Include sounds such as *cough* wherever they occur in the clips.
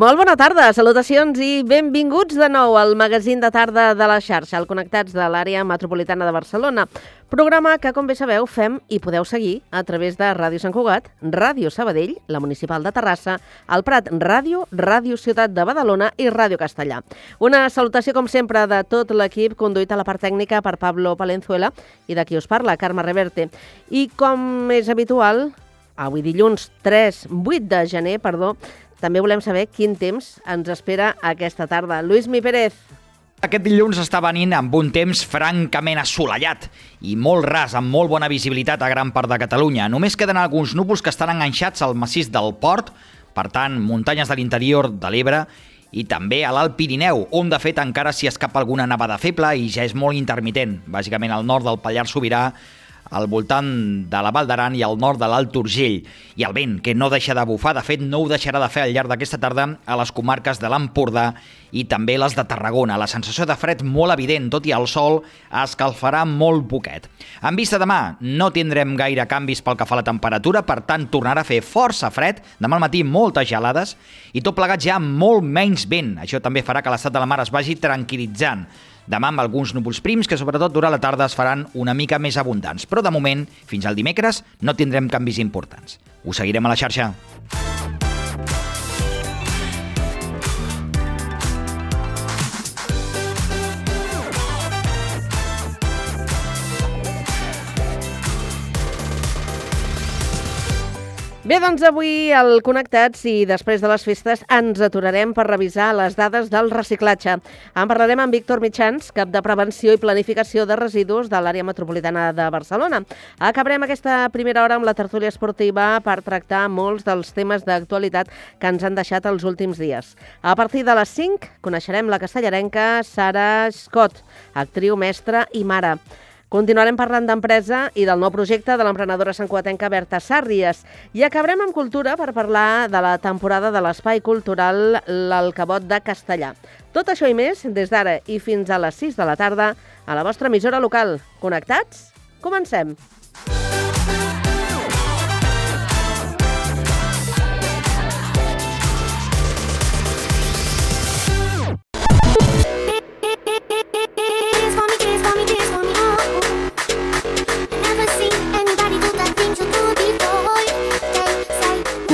Molt bona tarda, salutacions i benvinguts de nou al magazín de tarda de la xarxa, al Connectats de l'àrea metropolitana de Barcelona. Programa que, com bé sabeu, fem i podeu seguir a través de Ràdio Sant Cugat, Ràdio Sabadell, la Municipal de Terrassa, el Prat Ràdio, Ràdio Ciutat de Badalona i Ràdio Castellà. Una salutació, com sempre, de tot l'equip conduït a la part tècnica per Pablo Palenzuela i de qui us parla, Carme Reverte. I com és habitual, avui dilluns 3, 8 de gener, perdó, també volem saber quin temps ens espera aquesta tarda. Lluís Mi Pérez. Aquest dilluns està venint amb un temps francament assolellat i molt ras, amb molt bona visibilitat a gran part de Catalunya. Només queden alguns núvols que estan enganxats al massís del Port, per tant, muntanyes de l'interior de l'Ebre i també a l'Alt Pirineu, on de fet encara s'hi escapa alguna nevada feble i ja és molt intermitent. Bàsicament al nord del Pallars Sobirà al voltant de la Val d'Aran i al nord de l'Alt Urgell. I el vent, que no deixa de bufar, de fet no ho deixarà de fer al llarg d'aquesta tarda a les comarques de l'Empordà i també les de Tarragona. La sensació de fred molt evident, tot i el sol escalfarà molt poquet. En vista demà, no tindrem gaire canvis pel que fa a la temperatura, per tant tornarà a fer força fred, demà al matí moltes gelades i tot plegat ja molt menys vent. Això també farà que l'estat de la mar es vagi tranquil·litzant. Demà amb alguns núvols prims que sobretot durant la tarda es faran una mica més abundants, però de moment, fins al dimecres, no tindrem canvis importants. Ho seguirem a la xarxa. Bé, doncs avui al Connectats i després de les festes ens aturarem per revisar les dades del reciclatge. En parlarem amb Víctor Mitjans, cap de Prevenció i Planificació de Residus de l'àrea metropolitana de Barcelona. Acabarem aquesta primera hora amb la tertúlia esportiva per tractar molts dels temes d'actualitat que ens han deixat els últims dies. A partir de les 5 coneixerem la castellarenca Sara Scott, actriu, mestra i mare. Continuarem parlant d'empresa i del nou projecte de l'emprenedora santcuatenca Berta Sàrries. I acabarem amb cultura per parlar de la temporada de l'Espai Cultural L'Alcabot de Castellà. Tot això i més des d'ara i fins a les 6 de la tarda a la vostra emissora local. Connectats? Comencem!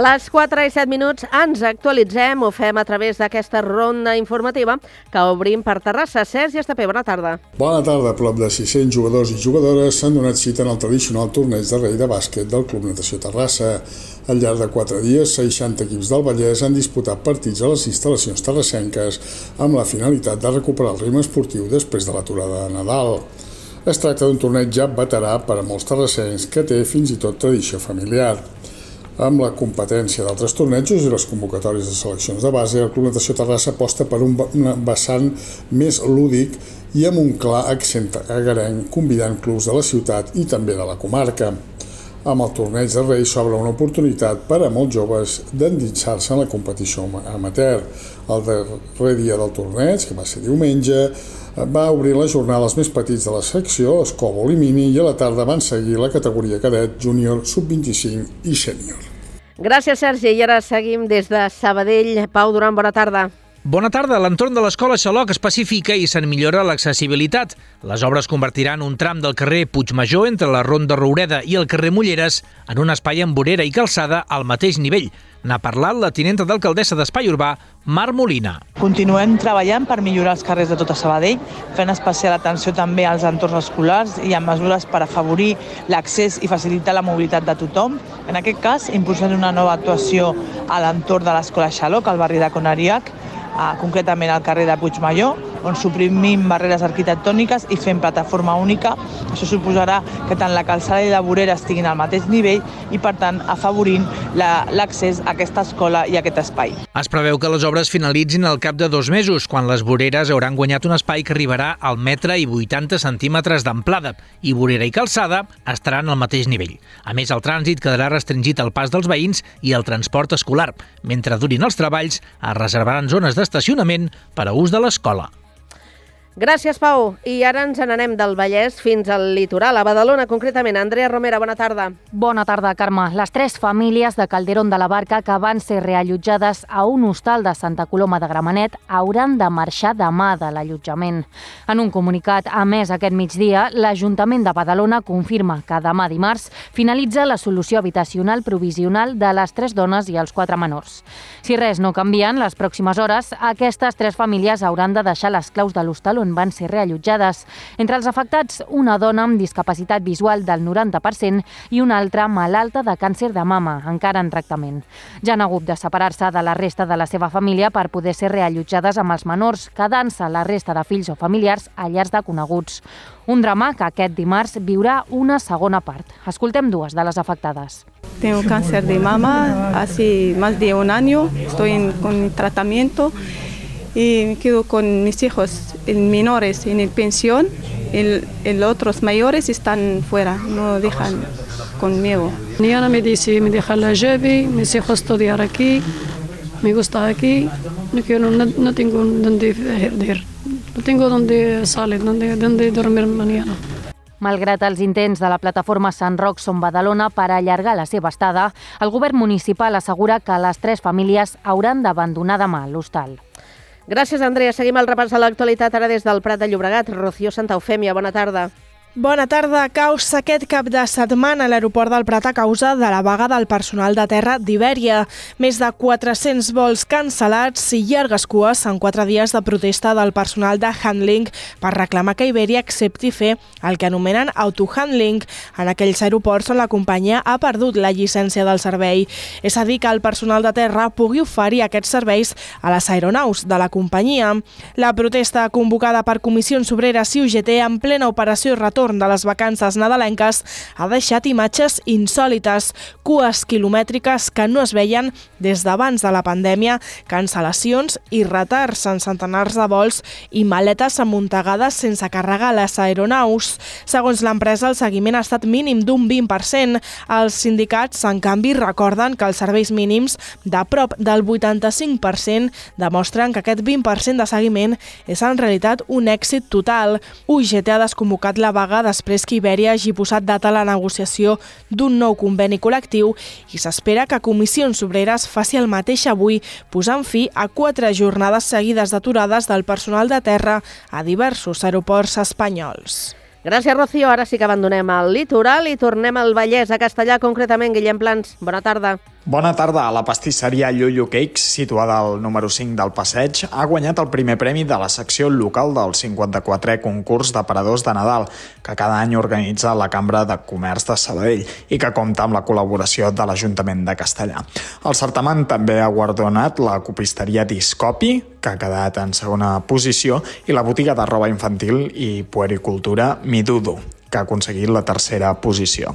A les 4 i 7 minuts ens actualitzem, ho fem a través d'aquesta ronda informativa que obrim per Terrassa. Sergi Estapé, bona tarda. Bona tarda. Prop de 600 jugadors i jugadores s'han donat cita en el tradicional torneig de rei de bàsquet del Club Natació Terrassa. Al llarg de 4 dies, 60 equips del Vallès han disputat partits a les instal·lacions terrassenques amb la finalitat de recuperar el ritme esportiu després de l'aturada de Nadal. Es tracta d'un torneig ja veterà per a molts terrassencs que té fins i tot tradició familiar. Amb la competència d'altres tornejos i les convocatòries de seleccions de base, el Club Natació Terrassa aposta per un vessant més lúdic i amb un clar accent agarenc, convidant clubs de la ciutat i també de la comarca. Amb el torneig de Reis s'obre una oportunitat per a molts joves d'endinsar-se en la competició amateur. El darrer dia del torneig, que va ser diumenge, va obrir les jornades més petits de la secció, escòbol i mini, i a la tarda van seguir la categoria cadet, júnior, sub-25 i sènior. Gràcies, Sergi. I ara seguim des de Sabadell. Pau Duran, bona tarda. Bona tarda. L'entorn de l'escola Xaloc es pacifica i se'n millora l'accessibilitat. Les obres convertiran un tram del carrer Puigmajor entre la Ronda Roureda i el carrer Mulleres en un espai amb vorera i calçada al mateix nivell. N'ha parlat la tinenta d'alcaldessa d'Espai Urbà, Mar Molina. Continuem treballant per millorar els carrers de tota Sabadell, fent especial atenció també als entorns escolars i amb mesures per afavorir l'accés i facilitar la mobilitat de tothom. En aquest cas, impulsant una nova actuació a l'entorn de l'Escola Xaloc, al barri de Conariac, eh, concretament al carrer de Puigmajor, on suprimim barreres arquitectòniques i fem plataforma única. Això suposarà que tant la calçada i la vorera estiguin al mateix nivell i, per tant, afavorint l'accés la, a aquesta escola i a aquest espai. Es preveu que les obres finalitzin al cap de dos mesos, quan les voreres hauran guanyat un espai que arribarà al metre i 80 centímetres d'amplada i vorera i calçada estaran al mateix nivell. A més, el trànsit quedarà restringit al pas dels veïns i al transport escolar. Mentre durin els treballs, es reservaran zones d'estacionament per a ús de l'escola. Gràcies, Pau. I ara ens n'anem del Vallès fins al litoral, a Badalona, concretament. Andrea Romera, bona tarda. Bona tarda, Carme. Les tres famílies de Calderón de la Barca que van ser reallotjades a un hostal de Santa Coloma de Gramenet hauran de marxar demà de l'allotjament. En un comunicat a més aquest migdia, l'Ajuntament de Badalona confirma que demà dimarts finalitza la solució habitacional provisional de les tres dones i els quatre menors. Si res no canvia en les pròximes hores, aquestes tres famílies hauran de deixar les claus de l'hostal on van ser reallotjades. Entre els afectats, una dona amb discapacitat visual del 90% i una altra malalta de càncer de mama, encara en tractament. Ja han hagut de separar-se de la resta de la seva família per poder ser reallotjades amb els menors, quedant-se la resta de fills o familiars a llars de coneguts. Un drama que aquest dimarts viurà una segona part. Escoltem dues de les afectades. Tengo cáncer de mama hace más de un año, estoy en, con tratamiento y me quedo con mis hijos menores en el pensión, el, el otros mayores están fuera, no dejan conmigo. Niana me dice, me deja la llave, mis hijos estudiar aquí, me gusta aquí, no, quiero, no, no tengo donde ir, no tengo donde salir, donde, donde dormir mañana. Malgrat els intents de la plataforma Sant Roc Som Badalona per allargar la seva estada, el govern municipal assegura que les tres famílies hauran d'abandonar demà l'hostal. Gràcies, Andrea. Seguim el repàs de l'actualitat ara des del Prat de Llobregat. Rocío Santa Eufèmia, bona tarda. Bona tarda. Caus aquest cap de setmana a l'aeroport del Prat a causa de la vaga del personal de terra d'Ibèria. Més de 400 vols cancel·lats i llargues cues en quatre dies de protesta del personal de handling per reclamar que Ibèria accepti fer el que anomenen autohandling en aquells aeroports on la companyia ha perdut la llicència del servei. És a dir, que el personal de terra pugui oferir aquests serveis a les aeronaus de la companyia. La protesta convocada per comissions obreres i UGT en plena operació retorn retorn de les vacances nadalenques ha deixat imatges insòlites, cues quilomètriques que no es veien des d'abans de la pandèmia, cancel·lacions i retards en centenars de vols i maletes amuntegades sense carregar les aeronaus. Segons l'empresa, el seguiment ha estat mínim d'un 20%. Els sindicats, en canvi, recorden que els serveis mínims de prop del 85% demostren que aquest 20% de seguiment és en realitat un èxit total. UGT ha desconvocat la vaga vaga després que Ibèria hagi posat data a la negociació d'un nou conveni col·lectiu i s'espera que Comissions Obreres faci el mateix avui, posant fi a quatre jornades seguides d'aturades del personal de terra a diversos aeroports espanyols. Gràcies, Rocío. Ara sí que abandonem el litoral i tornem al Vallès, a Castellà, concretament. Guillem Plans, bona tarda. Bona tarda. La pastisseria Llullo Cakes, situada al número 5 del passeig, ha guanyat el primer premi de la secció local del 54è concurs d'aparadors de Nadal, que cada any organitza la Cambra de Comerç de Sabadell i que compta amb la col·laboració de l'Ajuntament de Castellà. El certamen també ha guardonat la copisteria Discopi, que ha quedat en segona posició, i la botiga de roba infantil i puericultura Midudo, que ha aconseguit la tercera posició.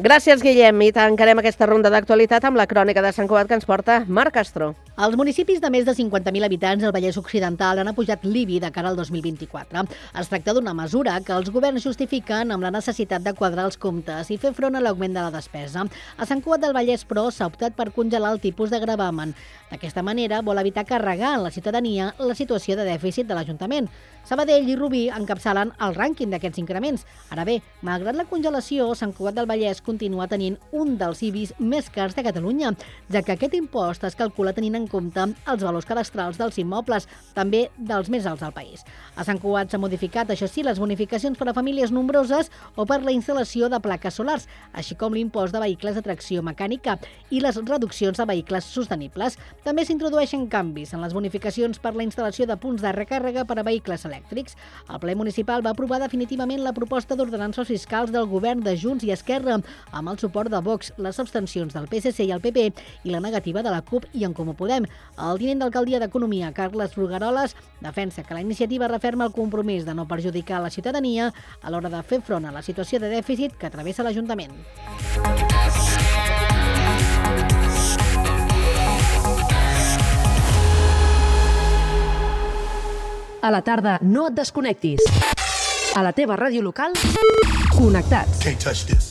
Gràcies, Guillem, i tancarem aquesta ronda d'actualitat amb la crònica de Sant Cugat que ens porta Marc Castro. Els municipis de més de 50.000 habitants del Vallès Occidental han apujat l'IBI de cara al 2024. Es tracta d'una mesura que els governs justifiquen amb la necessitat de quadrar els comptes i fer front a l'augment de la despesa. A Sant Cugat del Vallès, però, s'ha optat per congelar el tipus de gravamen. D'aquesta manera, vol evitar carregar en la ciutadania la situació de dèficit de l'Ajuntament. Sabadell i Rubí encapçalen el rànquing d'aquests increments. Ara bé, malgrat la congelació, Sant Cugat del Vallès continua tenint un dels IBIs més cars de Catalunya, ja que aquest impost es calcula tenint en compte els valors cadastrals dels immobles, també dels més alts del país. A Sant Cugat s'ha modificat, això sí, les bonificacions per a famílies nombroses o per la instal·lació de plaques solars, així com l'impost de vehicles de tracció mecànica i les reduccions de vehicles sostenibles. També s'introdueixen canvis en les bonificacions per la instal·lació de punts de recàrrega per a vehicles elèctrics. El ple municipal va aprovar definitivament la proposta d'ordenances fiscals del govern de Junts i Esquerra, amb el suport de Vox, les abstencions del PSC i el PP i la negativa de la CUP i en Comú Podem. El tinent d'alcaldia d'Economia, Carles Brugaroles, defensa que la iniciativa referma el compromís de no perjudicar la ciutadania a l'hora de fer front a la situació de dèficit que travessa l'Ajuntament. A la tarda no et desconnectis. A la teva ràdio local, connectats. Can't touch this.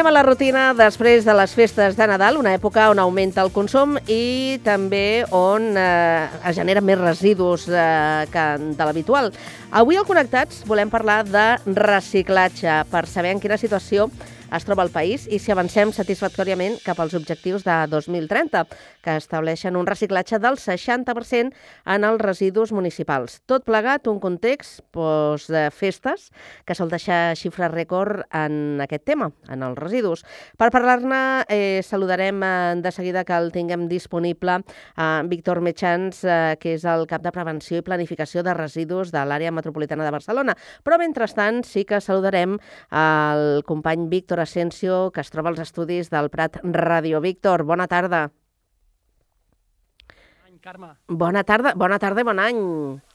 Tornem a la rutina després de les festes de Nadal, una època on augmenta el consum i també on eh, es generen més residus eh, que de l'habitual. Avui al Connectats volem parlar de reciclatge per saber en quina situació es troba el país i si avancem satisfactòriament cap als objectius de 2030, que estableixen un reciclatge del 60% en els residus municipals. Tot plegat un context doncs, de festes que sol deixar xifres rècord en aquest tema, en els residus. Per parlar-ne, eh, saludarem eh, de seguida que el tinguem disponible a eh, Víctor Metxans, eh, que és el cap de prevenció i planificació de residus de l'àrea metropolitana de Barcelona. Però, mentrestant, sí que saludarem el company Víctor Asensio, que es troba als estudis del Prat Ràdio. Víctor, bona tarda. Carme. Bona tarda, bona tarda i bon any.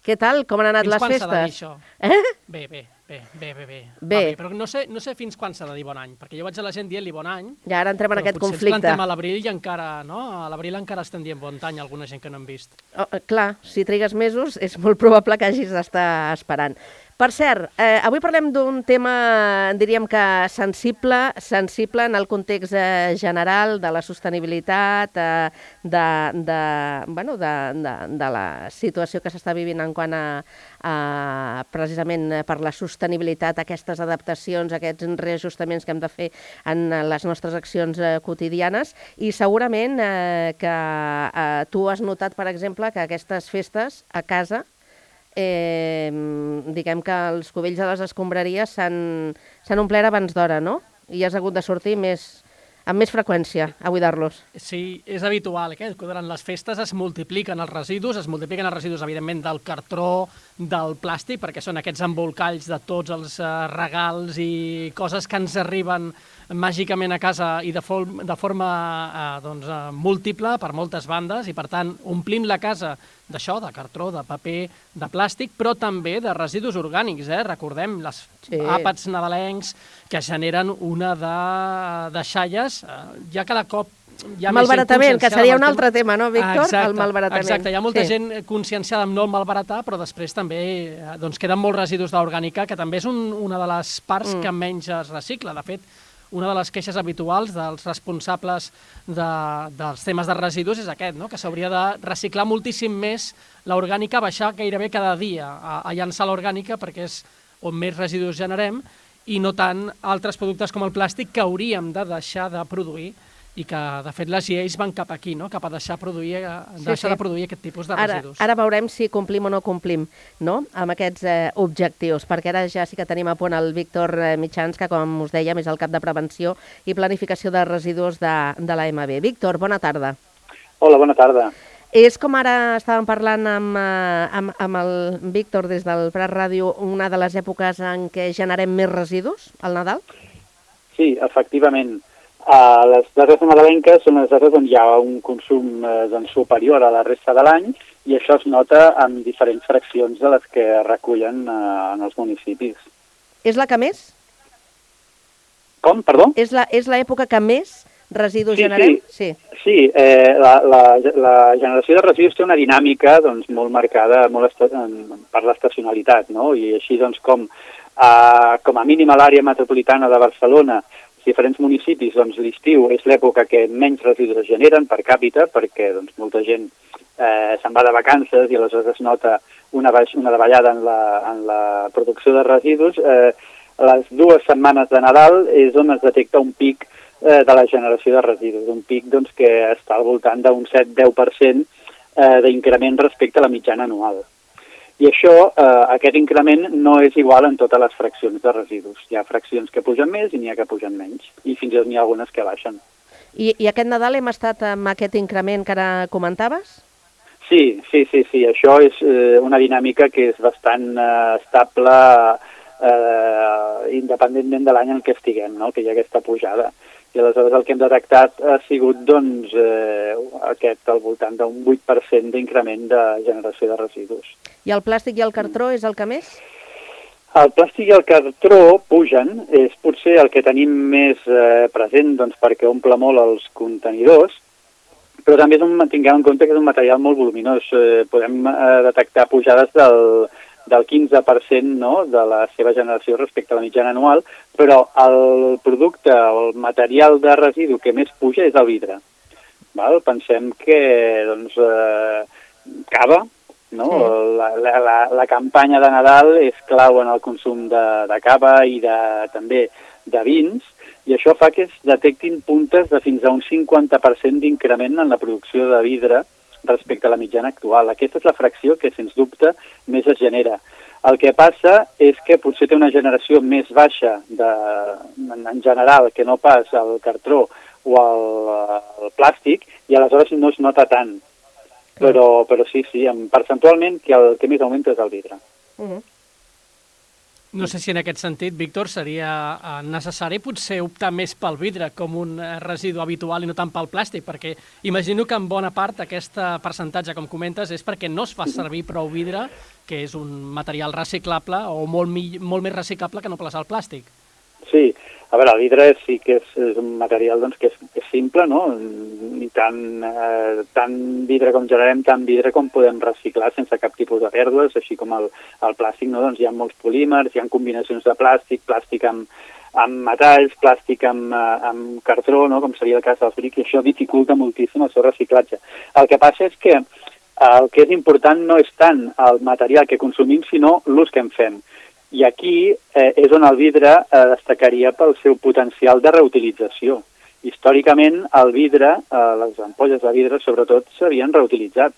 Què tal? Com han anat fins les quan festes? s'ha de dir això? Eh? Bé, bé, bé, bé, bé. bé. Bé. Bé. Però no sé, no sé fins quan s'ha de dir bon any, perquè jo vaig a la gent dient-li bon any, Ja ara entrem en aquest potser conflicte. ens plantem a l'abril i encara, no? A l'abril encara estem dient bon any alguna gent que no hem vist. Oh, eh, clar, si trigues mesos és molt probable que hagis d'estar esperant. Per cert, eh, avui parlem d'un tema, diríem que sensible, sensible en el context eh, general de la sostenibilitat, eh, de, de, bueno, de, de, de la situació que s'està vivint en quant a, a precisament eh, per la sostenibilitat, aquestes adaptacions, aquests reajustaments que hem de fer en les nostres accions eh, quotidianes. I segurament eh, que eh, tu has notat, per exemple, que aquestes festes a casa eh, diguem que els cubells de les escombraries s'han omplert abans d'hora, no? I has hagut de sortir més, amb més freqüència a buidar-los. Sí, és habitual eh, durant les festes es multipliquen els residus, es multipliquen els residus, evidentment, del cartró, del plàstic, perquè són aquests embolcalls de tots els eh, regals i coses que ens arriben màgicament a casa i de, form, de forma eh, doncs, eh, múltiple per moltes bandes i per tant omplim la casa d'això, de cartró, de paper, de plàstic, però també de residus orgànics, eh? recordem, les sí. àpats nadalencs que generen una de, de xalles, eh, ja cada cop hi ha malbaratament, que seria un altre tema, no, Víctor? Exacte, el malbaratament. Exacte, hi ha molta sí. gent conscienciada amb no el malbaratar, però després també eh, doncs, queden molts residus d'orgànica, que també és un, una de les parts mm. que menys es recicla. De fet, una de les queixes habituals dels responsables de, dels temes de residus és aquest, no? que s'hauria de reciclar moltíssim més l'orgànica, baixar gairebé cada dia a, a llançar l'orgànica perquè és on més residus generem i no tant altres productes com el plàstic que hauríem de deixar de produir i que, de fet, les lleis van cap aquí, no? cap a deixar, produir, eh, deixar sí, sí. de produir aquest tipus de ara, residus. Ara veurem si complim o no complim no? amb aquests eh, objectius, perquè ara ja sí que tenim a punt el Víctor eh, Mitjans, que, com us dèiem, és el cap de prevenció i planificació de residus de, de la MB. Víctor, bona tarda. Hola, bona tarda. És com ara estàvem parlant amb, eh, amb, amb el Víctor des del Prat Ràdio, una de les èpoques en què generem més residus, al Nadal? Sí, efectivament. Uh, les dates nadalenques són les dates on hi ha un consum uh, doncs, superior a la resta de l'any i això es nota en diferents fraccions de les que recullen uh, en els municipis. És la que més? Com, perdó? És l'època que més residus sí, generem? Sí, sí. sí eh, la, la, la generació de residus té una dinàmica doncs, molt marcada molt per l'estacionalitat, no? i així doncs, com, uh, com a mínim a l'àrea metropolitana de Barcelona diferents municipis, doncs l'estiu és l'època que menys residus generen per càpita, perquè doncs, molta gent eh, se'n va de vacances i aleshores es nota una, baix, una davallada en la, en la producció de residus. Eh, les dues setmanes de Nadal és on es detecta un pic eh, de la generació de residus, un pic doncs, que està al voltant d'un 7-10% eh, d'increment respecte a la mitjana anual. I això, eh, aquest increment no és igual en totes les fraccions de residus. Hi ha fraccions que pugen més i n'hi ha que pugen menys, i fins i tot n'hi ha algunes que baixen. I, I aquest Nadal hem estat amb aquest increment que ara comentaves? Sí, sí, sí, sí. Això és eh, una dinàmica que és bastant eh, estable eh, independentment de l'any en què estiguem, no? que hi ha aquesta pujada i aleshores el que hem detectat ha sigut doncs, eh, aquest al voltant d'un 8% d'increment de generació de residus. I el plàstic i el cartró és el que més? El plàstic i el cartró pugen, és potser el que tenim més eh, present doncs, perquè omple molt els contenidors, però també és un, tinguem en compte que és un material molt voluminós. Eh, podem eh, detectar pujades del, del 15% no, de la seva generació respecte a la mitjana anual, però el producte o el material de residu que més puja és el vidre. Val? Pensem que doncs, eh, cava, no? Sí. La, la, la, la campanya de Nadal és clau en el consum de, de cava i de, també de vins, i això fa que es detectin puntes de fins a un 50% d'increment en la producció de vidre respecte a la mitjana actual. Aquesta és la fracció que, sens dubte, més es genera. El que passa és que potser té una generació més baixa de, en, en general que no pas el cartró o el, el plàstic i aleshores no es nota tant. Però, però sí, sí, percentualment que el que més augmenta és el vidre. Uh -huh. No sé si en aquest sentit, Víctor, seria eh, necessari potser optar més pel vidre com un eh, residu habitual i no tant pel plàstic, perquè imagino que en bona part aquest percentatge, com comentes, és perquè no es fa servir prou vidre, que és un material reciclable o molt, molt més reciclable que no plaçar el plàstic. Sí, a veure, vidre sí que és, és un material doncs, que, és, que és simple, no? I tant, eh, tant vidre com generem, tant vidre com podem reciclar sense cap tipus de pèrdues, així com el, el plàstic, no? doncs hi ha molts polímers, hi ha combinacions de plàstic, plàstic amb, amb metalls, plàstic amb, eh, amb cartró, no? com seria el cas dels brics, i això dificulta moltíssim el seu reciclatge. El que passa és que el que és important no és tant el material que consumim, sinó l'ús que en fem. I aquí eh, és on el vidre eh, destacaria pel seu potencial de reutilització. Històricament, el vidre, eh, les ampolles de vidre, sobretot, s'havien reutilitzat.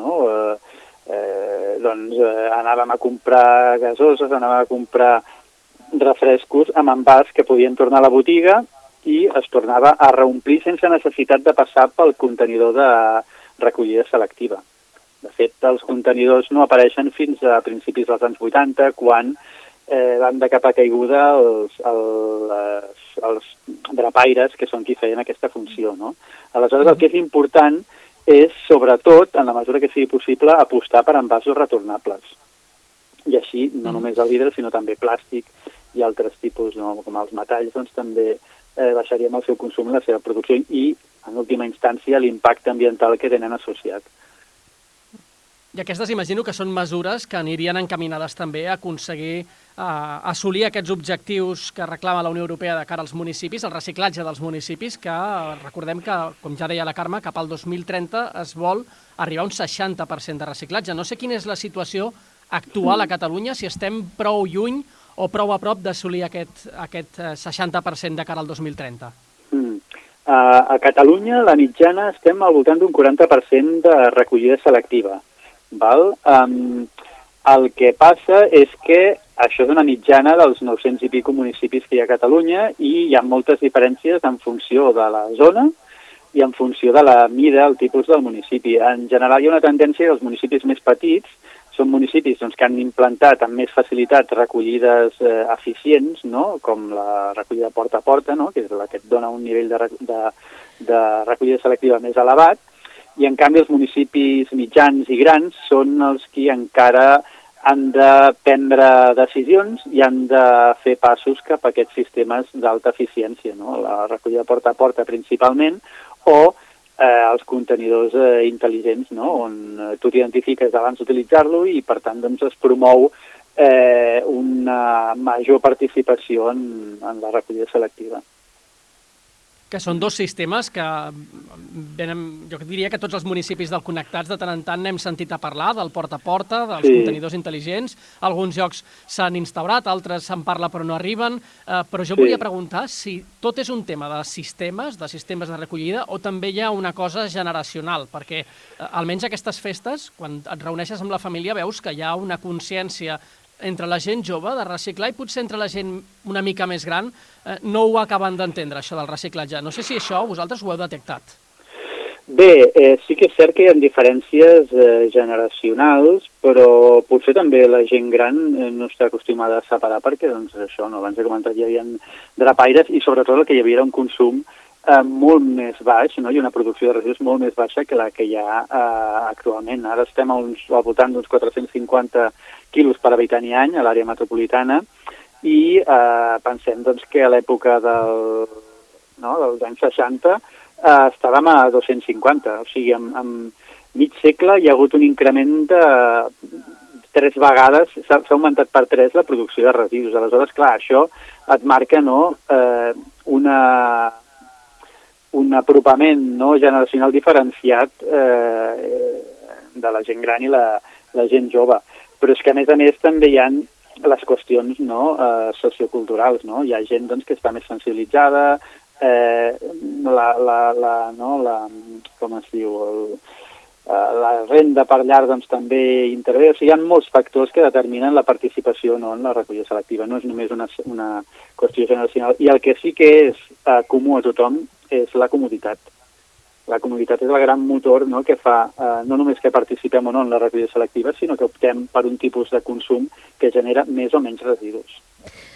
No? Eh, eh, doncs eh, anàvem a comprar gasoses, anàvem a comprar refrescos amb envàs que podien tornar a la botiga i es tornava a reomplir sense necessitat de passar pel contenidor de recollida selectiva. De fet, els contenidors no apareixen fins a principis dels anys 80, quan eh, van de capa caiguda els, els, els drapaires, que són qui feien aquesta funció. No? Aleshores, el que és important és, sobretot, en la mesura que sigui possible, apostar per envasos retornables. I així, no només el vidre, sinó també plàstic i altres tipus, no? com els metalls, doncs també eh, baixaríem el seu consum i la seva producció i, en última instància, l'impacte ambiental que tenen associat. I aquestes imagino que són mesures que anirien encaminades també a aconseguir uh, assolir aquests objectius que reclama la Unió Europea de cara als municipis, el reciclatge dels municipis, que recordem que, com ja deia la Carme, cap al 2030 es vol arribar a un 60% de reciclatge. No sé quina és la situació actual a Catalunya, si estem prou lluny o prou a prop d'assolir aquest, aquest 60% de cara al 2030. Mm. A Catalunya, la mitjana, estem al voltant d'un 40% de recollida selectiva. Val? Um, el que passa és que això és una mitjana dels 900 i pico municipis que hi ha a Catalunya i hi ha moltes diferències en funció de la zona i en funció de la mida, el tipus del municipi. En general hi ha una tendència que els municipis més petits són municipis doncs, que han implantat amb més facilitat recollides eh, eficients, no? com la recollida porta a porta, no? que és la que et dona un nivell de, de, de recollida selectiva més elevat, i en canvi els municipis mitjans i grans són els que encara han de prendre decisions i han de fer passos cap a aquests sistemes d'alta eficiència, no? la recollida porta a porta principalment, o eh, els contenidors eh, intel·ligents, no? on eh, tu t'identifiques abans d'utilitzar-lo i per tant doncs, es promou eh, una major participació en, en la recollida selectiva que són dos sistemes que venen, jo diria que tots els municipis del Connectats de tant en tant n'hem sentit a parlar, del porta a porta, dels sí. contenidors intel·ligents. Alguns llocs s'han instaurat, altres se'n parla però no arriben. Eh, però jo sí. volia preguntar si tot és un tema de sistemes, de sistemes de recollida, o també hi ha una cosa generacional, perquè eh, almenys aquestes festes, quan et reuneixes amb la família, veus que hi ha una consciència entre la gent jove de reciclar i potser entre la gent una mica més gran eh, no ho acaben d'entendre, això del reciclatge. No sé si això vosaltres ho heu detectat. Bé, eh, sí que és cert que hi ha diferències eh, generacionals, però potser també la gent gran eh, no està acostumada a separar perquè, doncs, això, no, abans he comentat, hi havia drapaires i sobretot el que hi havia era un consum eh, molt més baix no? i una producció de residus molt més baixa que la que hi ha eh, actualment. Ara estem al voltant d'uns 450 quilos per habitant i any a l'àrea metropolitana i eh, pensem doncs, que a l'època del, no, dels anys 60 eh, estàvem a 250, o sigui, en, en mig segle hi ha hagut un increment de tres vegades, s'ha augmentat per tres la producció de residus. Aleshores, clar, això et marca no, eh, una, un apropament no, generacional diferenciat eh, de la gent gran i la, la gent jove però és que a més a més també hi ha les qüestions no, eh, socioculturals, no? Hi ha gent doncs, que està més sensibilitzada, eh, la, la, la, no, la, com es diu, el, eh, la renda per llar doncs, també intervé. O sigui, hi ha molts factors que determinen la participació no, en la recollida selectiva. No és només una, una qüestió generacional. I el que sí que és eh, comú a tothom és la comoditat la comunitat és el gran motor no, que fa eh, no només que participem o no en la recollida selectiva, sinó que optem per un tipus de consum que genera més o menys residus.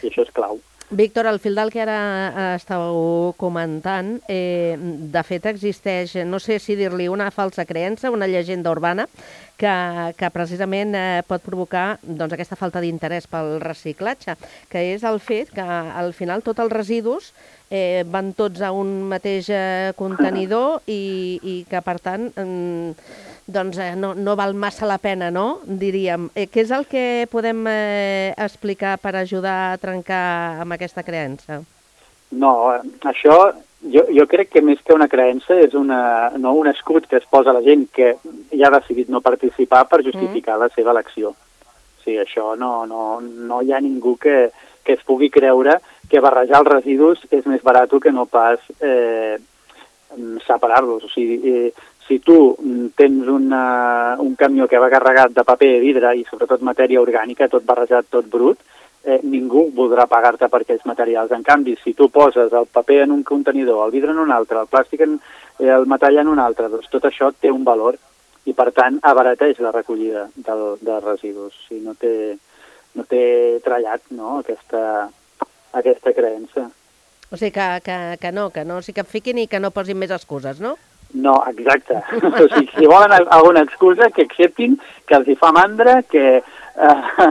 I això és clau. Víctor, al fil del que ara eh, estàveu comentant, eh, de fet existeix, no sé si dir-li una falsa creença, una llegenda urbana, que, que precisament eh, pot provocar doncs, aquesta falta d'interès pel reciclatge, que és el fet que al final tots els residus eh, van tots a un mateix eh, contenidor i, i que, per tant, eh, doncs, eh, no, no val massa la pena, no? Diríem. Eh, què és el que podem eh, explicar per ajudar a trencar amb aquesta creença? No, eh, això jo, jo crec que més que una creença és una, no, un escut que es posa la gent que ja ha decidit no participar per justificar mm. la seva elecció. Sigui, això no, no, no hi ha ningú que, que es pugui creure que barrejar els residus és més barat que no pas eh, separar-los. O sigui, eh, si tu tens una, un camió que va carregat de paper, vidre i sobretot matèria orgànica, tot barrejat, tot brut, eh, ningú voldrà pagar-te per aquells materials. En canvi, si tu poses el paper en un contenidor, el vidre en un altre, el plàstic en eh, el metall en un altre, doncs tot això té un valor i, per tant, abarateix la recollida del, dels residus. O sigui, no té, no té trallat no, aquesta, aquesta creença. O sigui, que, que, que no, que no s'hi capfiquin i que no posin més excuses, no? No, exacte. *laughs* o sigui, si volen alguna excusa, que acceptin que els hi fa mandra, que... Eh, *laughs*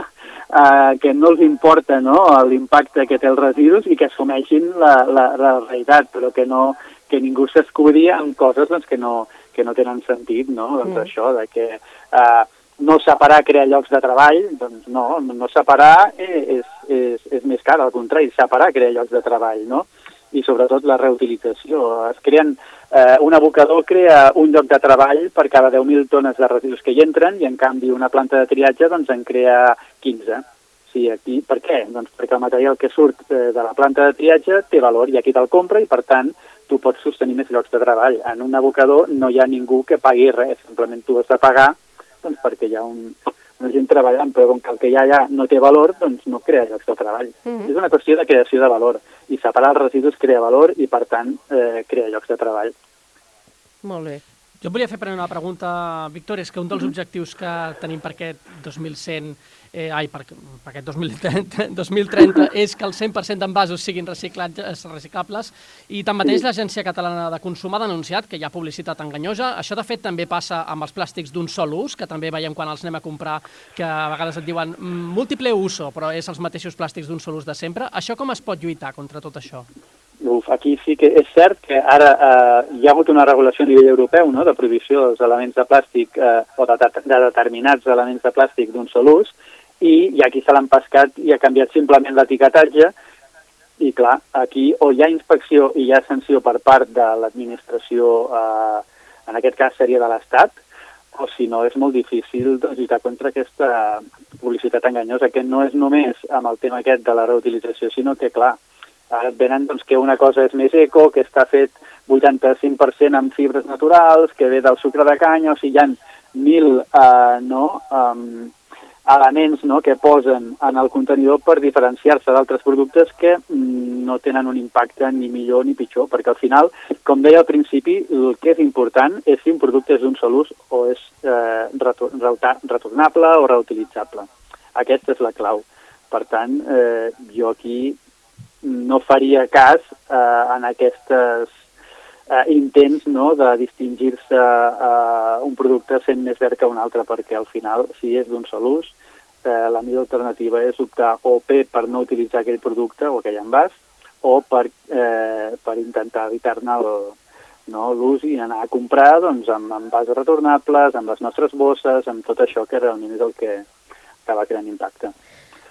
eh, que no els importa no, l'impacte que té els residus i que assumeixin la, la, la realitat, però que, no, que ningú s'escudi amb coses doncs, que, no, que no tenen sentit, no? Doncs mm. això, de que eh, no separar crear llocs de treball, doncs no, no separar és, és, és més car, al contrari, separar crear llocs de treball, no? I sobretot la reutilització. Es creen, eh, un abocador crea un lloc de treball per cada 10.000 tones de residus que hi entren i en canvi una planta de triatge doncs en crea 15. Sí, aquí, per què? Doncs perquè el material que surt eh, de la planta de triatge té valor i aquí te'l compra i, per tant, tu pots sostenir més llocs de treball. En un abocador no hi ha ningú que pagui res, simplement tu has de pagar doncs, perquè hi ha un, una gent treballant, però com que el que hi ha allà no té valor, doncs no crea llocs de treball. Mm -hmm. És una qüestió de creació de valor, i separar els residus crea valor i, per tant, eh, crea llocs de treball. Molt bé. Jo em volia fer una pregunta, Víctor, és que un dels objectius que tenim per aquest 2100 eh, ai, per, per aquest 2030, 2030 *laughs* és que el 100% d'envasos siguin reciclables i tanmateix l'Agència Catalana de Consum ha denunciat que hi ha publicitat enganyosa. Això de fet també passa amb els plàstics d'un sol ús, que també veiem quan els anem a comprar que a vegades et diuen mm, múltiple uso, però és els mateixos plàstics d'un sol ús de sempre. Això com es pot lluitar contra tot això? Uf, aquí sí que és cert que ara eh, hi ha hagut una regulació a nivell europeu no?, de prohibició dels elements de plàstic eh, o de, de determinats elements de plàstic d'un sol ús, i hi ha qui se l'han pescat i ha canviat simplement l'etiquetatge i clar, aquí o hi ha inspecció i hi ha sanció per part de l'administració, eh, en aquest cas seria de l'Estat, o si no és molt difícil doncs, lluitar contra aquesta publicitat enganyosa, que no és només amb el tema aquest de la reutilització, sinó que, clar, et venen doncs, que una cosa és més eco, que està fet 85% amb fibres naturals, que ve del sucre de canya, o sigui, hi ha mil eh, no, um, elements no, que posen en el contenidor per diferenciar-se d'altres productes que mm, no tenen un impacte ni millor ni pitjor, perquè al final, com deia al principi, el que és important és si un producte és d'un sol ús o és eh, retornable o reutilitzable. Aquesta és la clau. Per tant, eh, jo aquí no faria cas eh, en aquestes eh, intents no, de distingir-se eh, un producte sent més verd que un altre, perquè al final, si és d'un sol ús, eh, la millor alternativa és optar o bé per no utilitzar aquell producte o aquell envàs, o per, eh, per intentar evitar-ne no, l'ús i anar a comprar doncs, amb envasos retornables, amb les nostres bosses, amb tot això que realment és el que acaba creant impacte.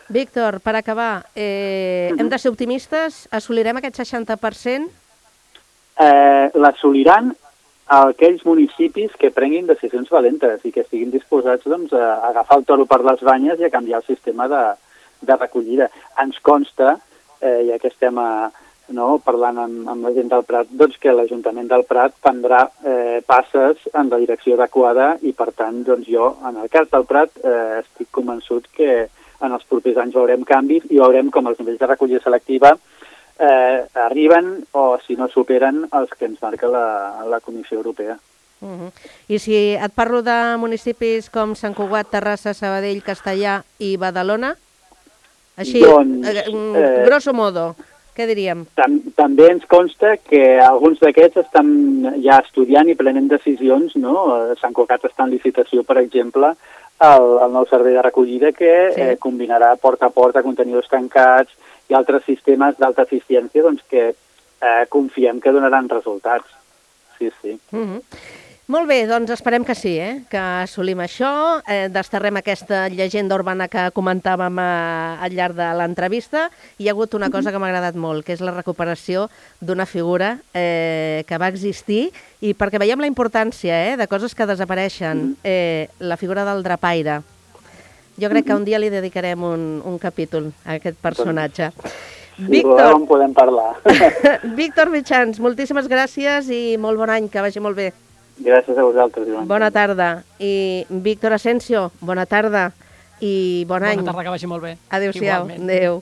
Víctor, per acabar, eh, hem de ser optimistes? Assolirem aquest 60%? eh, l'assoliran aquells municipis que prenguin decisions valentes i que estiguin disposats doncs, a agafar el toro per les banyes i a canviar el sistema de, de recollida. Ens consta, eh, ja que estem a, no, parlant amb, amb la gent del Prat, doncs que l'Ajuntament del Prat prendrà eh, passes en la direcció adequada i, per tant, doncs jo, en el cas del Prat, eh, estic convençut que en els propers anys veurem canvis i veurem com els nivells de recollida selectiva eh, arriben o, si no superen, els que ens marca la, la Comissió Europea. Uh -huh. I si et parlo de municipis com Sant Cugat, Terrassa, Sabadell, Castellà i Badalona, Així, Doncs, eh, mm, eh, grosso modo, què diríem? Tam també ens consta que alguns d'aquests estan ja estudiant i prenent decisions, no? Eh, Sant Cugat està en licitació, per exemple, el, el nou servei de recollida que Sí. eh, combinarà porta a porta contenidors tancats i altres sistemes d'alta eficiència doncs, que eh, confiem que donaran resultats. Sí, sí. Mm -hmm. Molt bé, doncs esperem que sí, eh? que assolim això, eh, desterrem aquesta llegenda urbana que comentàvem eh, al llarg de l'entrevista. Hi ha hagut una cosa que m'ha agradat molt, que és la recuperació d'una figura eh, que va existir i perquè veiem la importància eh, de coses que desapareixen, eh, la figura del drapaire. Jo crec que un dia li dedicarem un, un capítol a aquest personatge. Si Víctor, en podem parlar. *laughs* Víctor Mitjans, moltíssimes gràcies i molt bon any, que vagi molt bé. Gràcies a vosaltres, Joan. Bona tarda. I Víctor Asensio, bona tarda i bon any. Bona tarda, que vagi molt bé. Adéu-siau. Igualment. Adéu.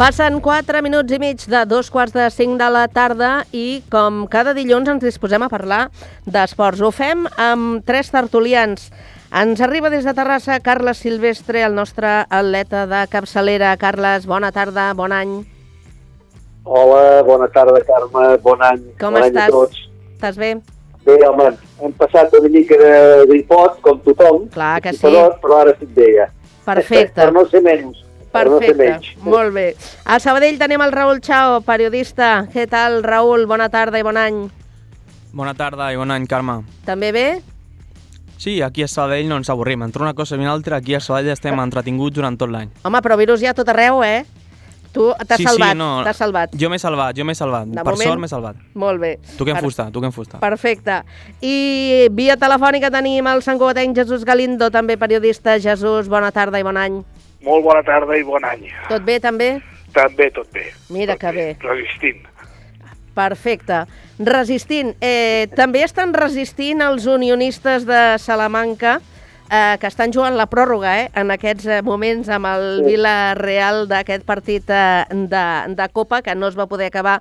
Passen 4 minuts i mig de dos quarts de 5 de la tarda i com cada dilluns ens disposem a parlar d'esports. Ho fem amb tres tertulians. Ens arriba des de Terrassa Carles Silvestre, el nostre atleta de capçalera. Carles, bona tarda, bon any. Hola, bona tarda, Carme, bon any. Com bon estàs? Any a tots. Estàs bé? Bé, home, hem passat una mica de gripot, com tothom, Clar que sí. però, ara estic bé ja. Perfecte. *laughs* per no ser menys. No Perfecte, molt bé. A Sabadell tenim el Raül Chao, periodista. Què tal, Raül? Bona tarda i bon any. Bona tarda i bon any, Carme. També bé? Sí, aquí a Sabadell no ens avorrim. Entre una cosa i una altra, aquí a Sabadell estem entretinguts durant tot l'any. Home, però virus hi ha tot arreu, eh? Tu t'has Sí, sí, salvat, no. t'has salvat. Jo m'he salvat, jo m'he salvat. De per moment- sort m'he salvat. Molt bé. Tu que Per- fusta, tu que en fusta. Perfecte. I via telefònica tenim el Sant Cugatenc Jesús Galindo, també periodista. Jesús, bona tarda i bon any. Molt bona tarda i bon any. Tot bé, també? També tot bé. Mira que bé. Resistint. Perfecte. Resistint. Eh, també estan resistint els unionistes de Salamanca, eh, que estan jugant la pròrroga eh, en aquests eh, moments amb el Sí. Vila-real d'aquest partit eh, de, de Copa, que no es va poder acabar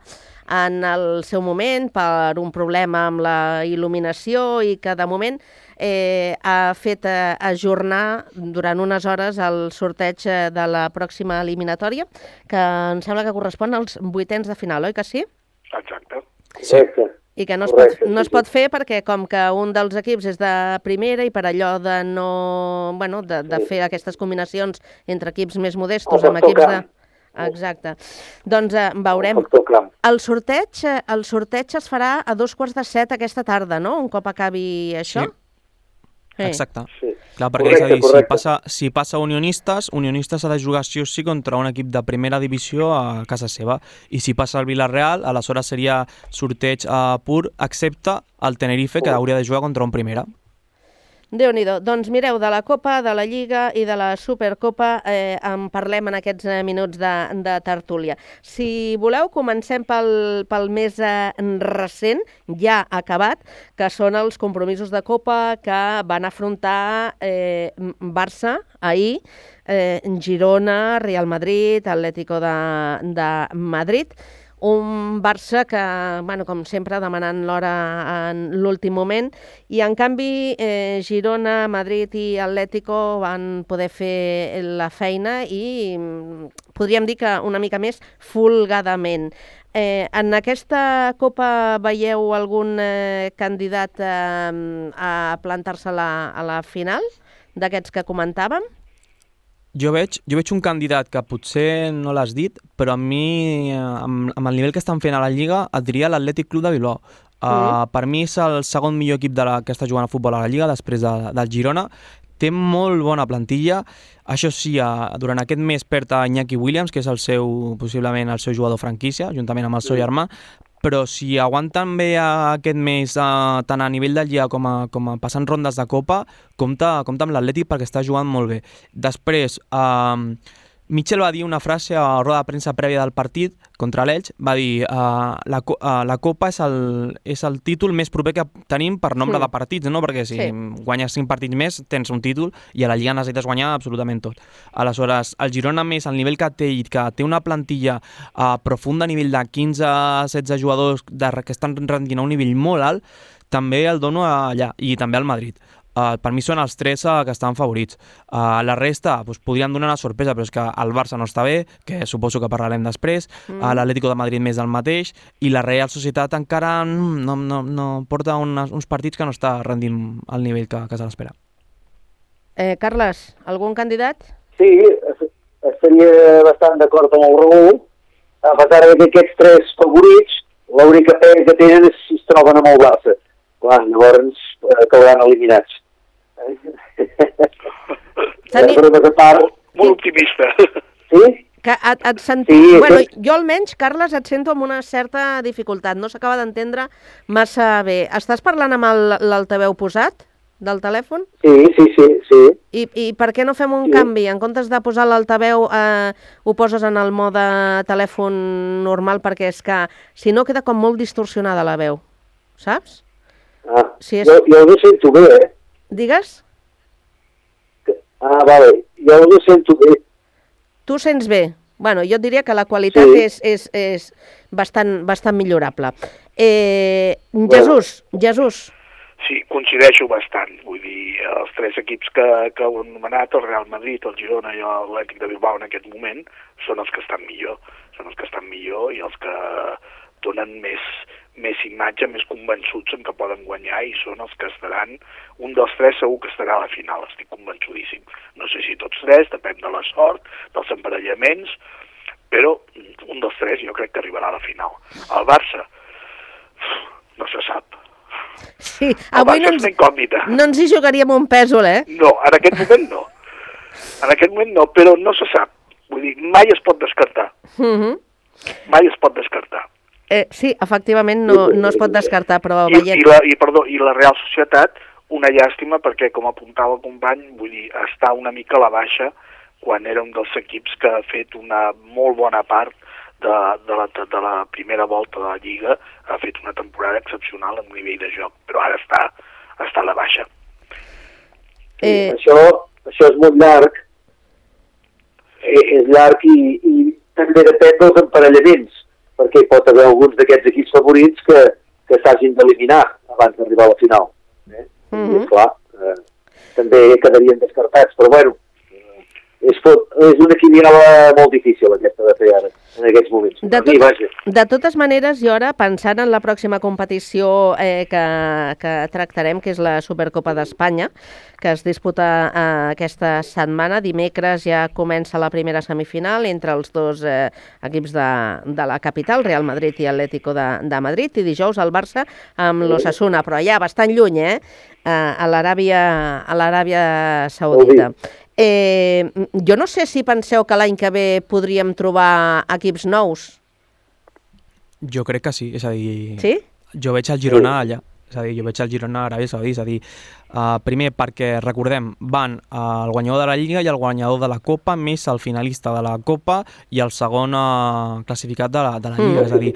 en el seu moment per un problema amb la il·luminació i que de moment eh, ha fet eh, ajornar durant unes hores el sorteig eh, de la pròxima eliminatòria, que em sembla que correspon als vuitens de final, oi que sí? Exacte. Correcte. I que no es, Correcte, pot, no sí, es pot fer perquè com que un dels equips és de primera i per allò de no... Bueno, de, de fer aquestes combinacions entre equips més modestos amb equips de... Exacte. Doncs eh, veurem. El sorteig, eh, el sorteig es farà a dos quarts de set aquesta tarda, no? Un cop acabi això? Sí. Exacte. Sí. Clar, perquè Correcte, és a dir, si passa, si passa Unionistes, Unionistes ha de jugar sí o sí contra un equip de primera divisió a casa seva. I si passa el Villarreal, aleshores seria sorteig uh, pur, excepte el Tenerife, que hauria de jugar contra un primera. Déu nhi Doncs mireu, de la Copa, de la Lliga i de la Supercopa eh, en parlem en aquests eh, minuts de, de tertúlia. Si voleu, comencem pel, pel més eh, recent, ja acabat, que són els compromisos de Copa que van afrontar eh, Barça ahir, eh, Girona, Real Madrid, Atlético de, de Madrid, un Barça que, bueno, com sempre, demanant l'hora en l'últim moment, i en canvi eh, Girona, Madrid i Atlético van poder fer la feina i mm, podríem dir que una mica més folgadament. Eh, en aquesta Copa veieu algun eh, candidat eh, a plantar-se a, la, a la final d'aquests que comentàvem? Jo veig, jo veig un candidat que potser no l'has dit, però a mi, eh, amb, amb el nivell que estan fent a la Lliga, et diria l'Atlètic Club de Bilbao. Uh, per mi és el segon millor equip de la, que està jugant a futbol a la Lliga, després de, del Girona. Té molt bona plantilla. Això sí, uh, durant aquest mes perd a Iñaki Williams, que és el seu, possiblement el seu jugador franquícia, juntament amb el seu germà, però si aguanten bé aquest mes uh, tant a nivell de Lliga com a, com a passant rondes de Copa, compta, compta amb l'Atlètic perquè està jugant molt bé. Després, uh, Mitchell va dir una frase a la roda de premsa prèvia del partit contra l'Elx, va dir uh, la, uh, la Copa és el, és el títol més proper que tenim per nombre Mm. de partits, no? perquè si Sí. guanyes 5 partits més tens un títol i a la Lliga necessites guanyar absolutament tot. Aleshores, el Girona més el nivell que té i que té una plantilla uh, profunda a nivell de 15-16 jugadors de, que estan rendint a un nivell molt alt, també el dono allà i també al Madrid. Uh, per mi són els tres uh, que estan favorits. Uh, la resta pues, podrien donar una sorpresa, però és que el Barça no està bé, que suposo que parlarem després, Mm. uh, l'Atlético de Madrid més del mateix, i la Real Societat encara no, no, no porta unes, uns partits que no està rendint al nivell que, que se l'espera. Eh, Carles, algun candidat? Sí, es- estaria bastant d'acord amb el Raül. A pesar de que aquests tres favorits, l'única pena que tenen és si es troben amb el Barça. Clar, llavors eh, quedaran eliminats. *laughs* Teni- Eh, part, Molt optimista. sí? Que et, et sent... Sí, bueno, aquest- jo almenys, Carles, et sento amb una certa dificultat. No s'acaba d'entendre massa bé. Estàs parlant amb el- l'altaveu posat del telèfon? Sí, sí, sí, sí. I, I per què no fem un Sí. canvi? En comptes de posar l'altaveu, eh, ho poses en el mode telèfon normal, perquè és que, si no, queda com molt distorsionada la veu. Saps? Ah, Si és- jo, jo ho sento bé, eh? Digues? Ah, vale, jo ho sento bé. Tu sents bé? Bueno, jo et diria que la qualitat Sí. és, és, és bastant, bastant millorable. Eh, Jesús, Jesús, Sí, coincideixo bastant. Vull dir, els tres equips que, que heu anomenat, el Real Madrid, el Girona i l'Atlètic de Bilbao en aquest moment, són els que estan millor. Són els que estan millor i els que donen més, més imatge, més convençuts en que poden guanyar i són els que estaran, un dels tres segur que estarà a la final, estic convençudíssim. No sé si tots tres, depèn de la sort, dels emparellaments, però un dels tres jo crec que arribarà a la final. El Barça, no se sap. sí, avui no ens, no ens hi jugaríem un pèsol, eh? No, en aquest moment no. En aquest moment no, però no se sap. Vull dir, mai es pot descartar. Uh -huh. Mai es pot descartar. Eh sí, efectivament no, no es pot descartar, però I, veient... i, la, i, perdó, I la Real Societat, una llàstima perquè, com apuntava el company, vull dir, està una mica a la baixa quan era un dels equips que ha fet una molt bona part de, de, la, de la primera volta de la Lliga, ha fet una temporada excepcional en nivell de joc, però ara està, està a la baixa. Eh, Això, això és molt llarg, eh, és llarg i, i també depèn dels emparellaments, perquè hi pot haver alguns d'aquests equips favorits que, que s'hagin d'eliminar abans d'arribar a la final. Eh? Mhm. I, esclar, eh, també quedarien descartats, però bueno, és, fot, és una quiniela molt difícil aquesta de fer ara, en aquests moments. De, mi, tot, vaja. de totes maneres, jo ara, pensant en la pròxima competició eh, que, que tractarem, que és la Supercopa d'Espanya, que es disputa eh, aquesta setmana, dimecres ja comença la primera semifinal entre els dos eh, equips de, de la capital, Real Madrid i Atlético de, de Madrid, i dijous el Barça amb l'Ossassuna, però allà bastant lluny, eh? eh a l'Aràbia a l'Aràbia Saudita. Eh, jo no sé si penseu que l'any que ve podríem trobar equips nous. Jo crec que sí, és a dir... Sí? Jo veig el Girona allà, és a dir, jo veig el Girona a Aràbia Saudí, és a dir, uh, primer perquè, recordem, van el guanyador de la Lliga i el guanyador de la Copa, més el finalista de la Copa i el segon uh, classificat de la, de la Lliga, Mm. és a dir,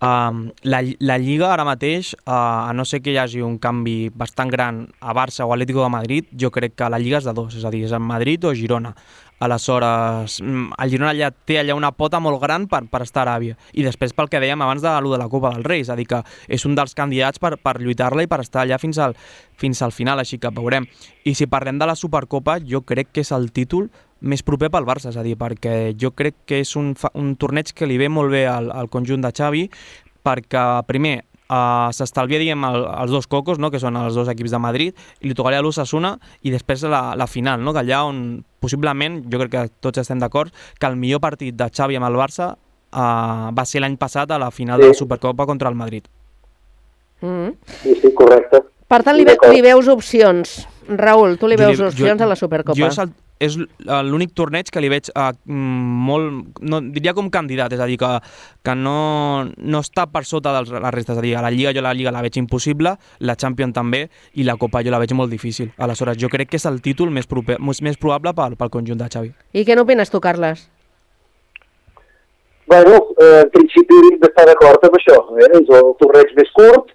Um, la, la Lliga ara mateix, uh, a no ser que hi hagi un canvi bastant gran a Barça o Atlético de Madrid, jo crec que la Lliga és de dos, és a dir, és en Madrid o Girona. Aleshores, mm, el Girona allà té allà una pota molt gran per, per estar a Aràbia. I després pel que dèiem abans de, lo de la Copa del Rei, és a dir, que és un dels candidats per, per lluitar-la i per estar allà fins al, fins al final, així que veurem. I si parlem de la Supercopa, jo crec que és el títol més proper pel Barça, és a dir, perquè jo crec que és un, un torneig que li ve molt bé al, al conjunt de Xavi, perquè primer uh, s'estalvia, diguem, el, els dos cocos, no?, que són els dos equips de Madrid, i li tocaria a l'Ossassuna i després la, la final, no?, que allà on possiblement, jo crec que tots estem d'acord, que el millor partit de Xavi amb el Barça uh, va ser l'any passat a la final Sí. de la Supercopa contra el Madrid. Mm. Sí, sí, correcte. Per tant, li, ve, li veus opcions. Raül, tu li Jo veus li- opcions jo- a la Supercopa. Jo és el, és l'únic torneig que li veig uh, molt, no, diria com candidat, és a dir, que, que no, no està per sota de les restes, és a dir, a la Lliga jo la Lliga la veig impossible, la Champions també, i la Copa jo la veig molt difícil. Aleshores, jo crec que és el títol més, proper, més, més probable pel, pel conjunt de Xavi. I què n'opines tu, Carles? Bueno, eh, en principi hauríem d'estar d'acord amb això. Eh? És el torneig més curt,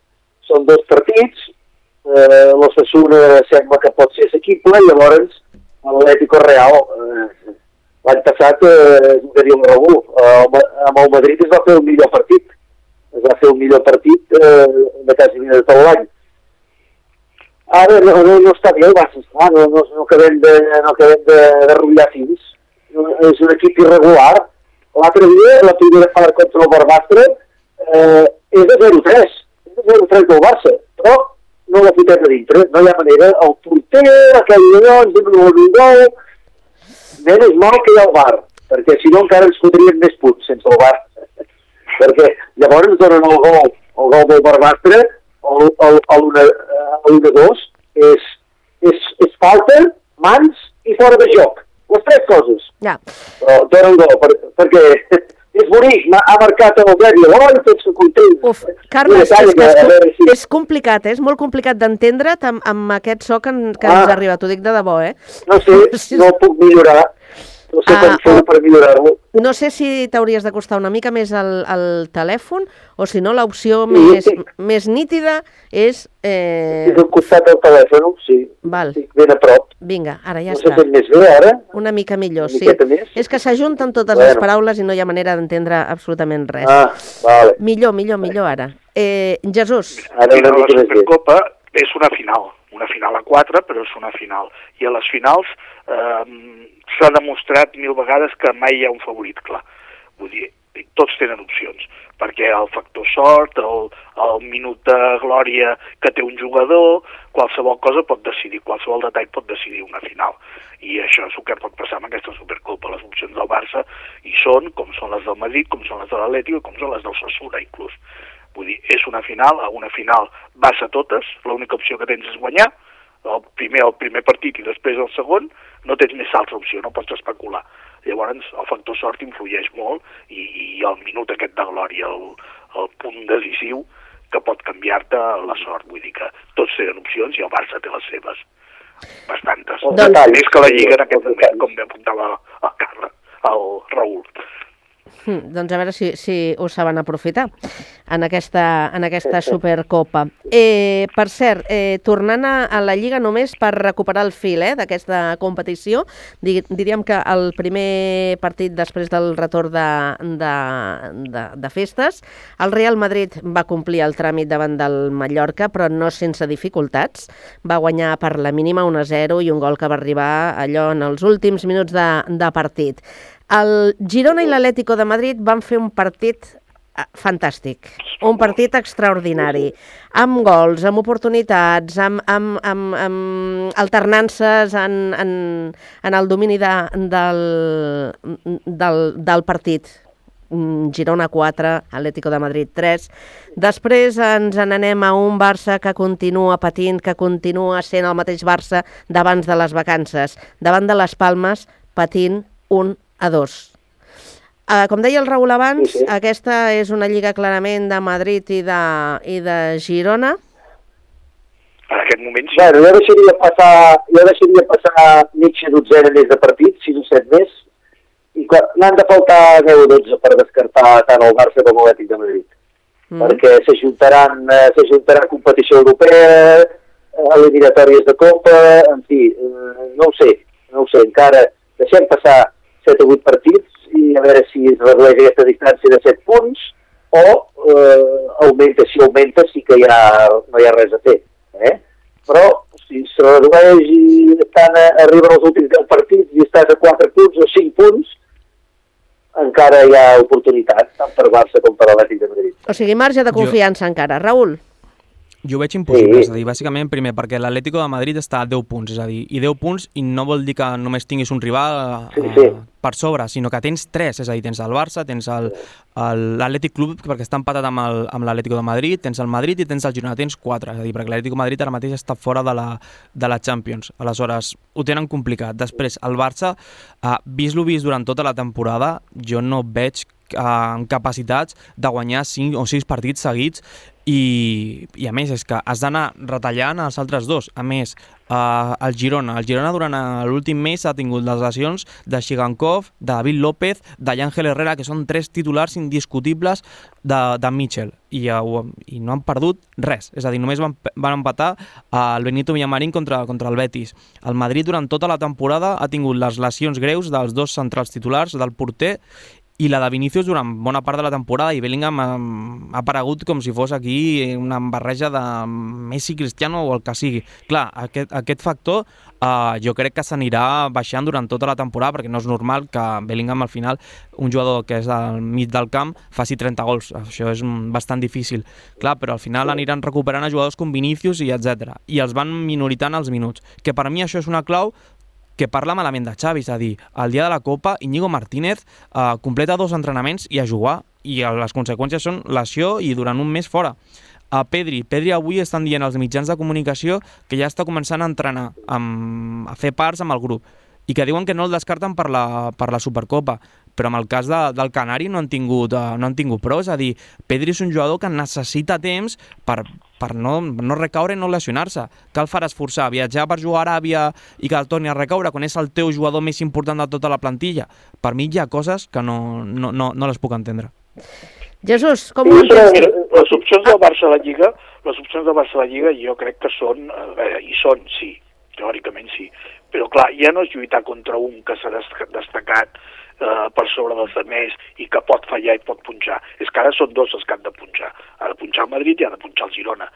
són dos partits, eh, l'Ossassuna sembla que pot ser assequible, i llavors l'Atlético Real, eh, l'any passat eh, jugaria el Raúl, eh, amb el Madrid es va fer el millor partit, es va fer el millor partit eh, de quasi de tot l'any. Ara no, no, no està bé el Barça, no, no, no acabem de, no acabem de, de rotllar fins. És un equip irregular. L'altre dia, la primera part contra el Barbastre, eh, és de 0-3. És de 0-3 del Barça, però no la fotem a dintre, no hi ha manera. El porter, aquell allò, ens donen un gol, menys mal que hi ha el bar, perquè si no encara ens fotrien més punts sense el bar. *laughs* perquè llavors ens donen el gol, el gol del Barbastre, el, el, el, el 1-2, és, és, és falta, mans i fora de joc. Les tres coses. Ja. Però donen gol, per, perquè és bonic, ha marcat el Gavi, l'home, tots contents. Uf, Carles, és, que és, veure com- és complicat, eh? és molt complicat d'entendre't amb, amb aquest so que, en- que Ah. ens arriba, t'ho dic de debò, eh? No sé, *laughs* no puc millorar, no sé Ah, com fer per millorar-lo. No sé si t'hauries d'acostar una mica més al, al telèfon o si no l'opció Sí, més, sí. més nítida és... Eh... És al costat del telèfon, sí. Val. Estic ben a prop. Vinga, ara ja no està. sé més bé ara. Una mica millor, Una sí. més? És que s'ajunten totes Bueno. les paraules i no hi ha manera d'entendre absolutament res. Ah, vale. Millor, millor, millor ara. Eh, Jesús. Ara una la mica més bé. Supercopa és una final, una final a quatre, però és una final. I a les finals eh, s'ha demostrat mil vegades que mai hi ha un favorit clar. Vull dir, tots tenen opcions, perquè el factor sort, el, el minut de glòria que té un jugador, qualsevol cosa pot decidir, qualsevol detall pot decidir una final. I això és el que pot passar amb aquesta Supercopa. Les opcions del Barça hi són, com són les del Madrid, com són les de l'Atlètic, com són les del Sassura, inclús. Vull dir, és una final, a una final vas a totes, l'única opció que tens és guanyar, el primer, el primer partit i després el segon, no tens més altra opció, no pots especular. Llavors, el factor sort influeix molt i, i el minut aquest de glòria, el, el punt decisiu que pot canviar-te la sort. Vull dir que tots tenen opcions i el Barça té les seves. Bastantes. Detalls. Més que la Lliga en aquest moment, com bé apuntava el Carles, el Raül. Hm, doncs a veure si, si ho saben aprofitar en aquesta, en aquesta Supercopa. Eh, per cert, eh, tornant a, a la Lliga només per recuperar el fil eh, d'aquesta competició, di, diríem que el primer partit després del retorn de, de, de, de festes, el Real Madrid va complir el tràmit davant del Mallorca, però no sense dificultats. Va guanyar per la mínima 1-0 i un gol que va arribar allò en els últims minuts de, de partit. El Girona i l'Atlético de Madrid van fer un partit eh, fantàstic, un partit extraordinari, amb gols, amb oportunitats, amb, amb, amb, amb alternances en, en, en el domini de, del, del, del partit. Mm, Girona 4, Atlético de Madrid 3. Després ens n'anem a un Barça que continua patint, que continua sent el mateix Barça d'abans de les vacances. Davant de les Palmes, patint un a dos. Uh, com deia el Raül abans, sí, sí. aquesta és una lliga clarament de Madrid i de, i de Girona. En aquest moment sí. Bueno, jo deixaria passar, jo deixaria passar mitja dotzena més de partits, 6 o 7 més, i n'han de faltar 10 o 12 per descartar tant el Barça com l'Atlètic de Madrid. Mm. Perquè s'ajuntaran eh, s'ajuntarà competició europea, eh, eliminatòries de Copa, en fi, eh, no ho sé, no ho sé, encara deixem passar 7 o 8 partits i a veure si es redueix aquesta distància de 7 punts o eh, augmenta, si augmenta sí que ja no hi ha res a fer. Eh? Però si es redueix i estan, a- arriben els últims 10 partits i estàs a 4 punts o 5 punts, encara hi ha oportunitats, tant per Barça com per l'Atlètic de Madrid. O sigui, marge de confiança encara. Raül? Jo ho veig impossible, Sí. és a dir, bàsicament, primer, perquè l'Atlético de Madrid està a 10 punts, és a dir, i 10 punts i no vol dir que només tinguis un rival sí, sí. per sobre, sinó que tens 3, és a dir, tens el Barça, tens l'Atlètic Club, perquè està empatat amb l'Atlético de Madrid, tens el Madrid i tens el Girona, tens 4, és a dir, perquè l'Atlético de Madrid ara mateix està fora de la, de la Champions, aleshores ho tenen complicat. Després, el Barça, eh, vist-lo vist durant tota la temporada, jo no veig eh, amb capacitats de guanyar 5 o 6 partits seguits i, i a més és que has d'anar retallant els altres dos. A més, eh, el Girona. El Girona durant eh, l'últim mes ha tingut les lesions de Shigankov, de David López, de Ángel Herrera, que són tres titulars indiscutibles de, de Mitchell. I, uh, I no han perdut res. És a dir, només van, van empatar el Benito Villamarín contra, contra el Betis. El Madrid durant tota la temporada ha tingut les lesions greus dels dos centrals titulars, del porter i la de Vinícius durant bona part de la temporada i Bellingham ha, ha aparegut com si fos aquí una barreja de Messi, Cristiano o el que sigui. Clar, aquest, aquest factor eh, jo crec que s'anirà baixant durant tota la temporada perquè no és normal que Bellingham al final, un jugador que és al mig del camp, faci 30 gols. Això és bastant difícil. Clar, però al final aniran recuperant a jugadors com Vinícius i etc. I els van minoritant els minuts. Que per mi això és una clau que parla malament de Xavi, és a dir, el dia de la Copa, Íñigo Martínez eh, completa dos entrenaments i a jugar, i eh, les conseqüències són lesió i durant un mes fora. A Pedri, Pedri avui estan dient als mitjans de comunicació que ja està començant a entrenar, amb, a fer parts amb el grup, i que diuen que no el descarten per la, per la Supercopa, però en el cas de, del Canari no han, tingut, uh, no han tingut prou, és a dir, Pedri és un jugador que necessita temps per, per no, no recaure i no lesionar-se. Cal fer esforçar, viatjar per jugar a Aràbia i que el torni a recaure quan és el teu jugador més important de tota la plantilla. Per mi hi ha coses que no, no, no, no les puc entendre. Jesús, com ho Sí, entens? les opcions del Barça a la Lliga, les opcions del Barça a la Lliga jo crec que són, veure, hi són, sí, teòricament sí, però clar, ja no és lluitar contra un que s'ha dest- destacat eh, per sobre dels altres i que pot fallar i pot punxar. És que ara són dos els que han de punxar. Ha de punxar el Madrid i ha de punxar el Girona.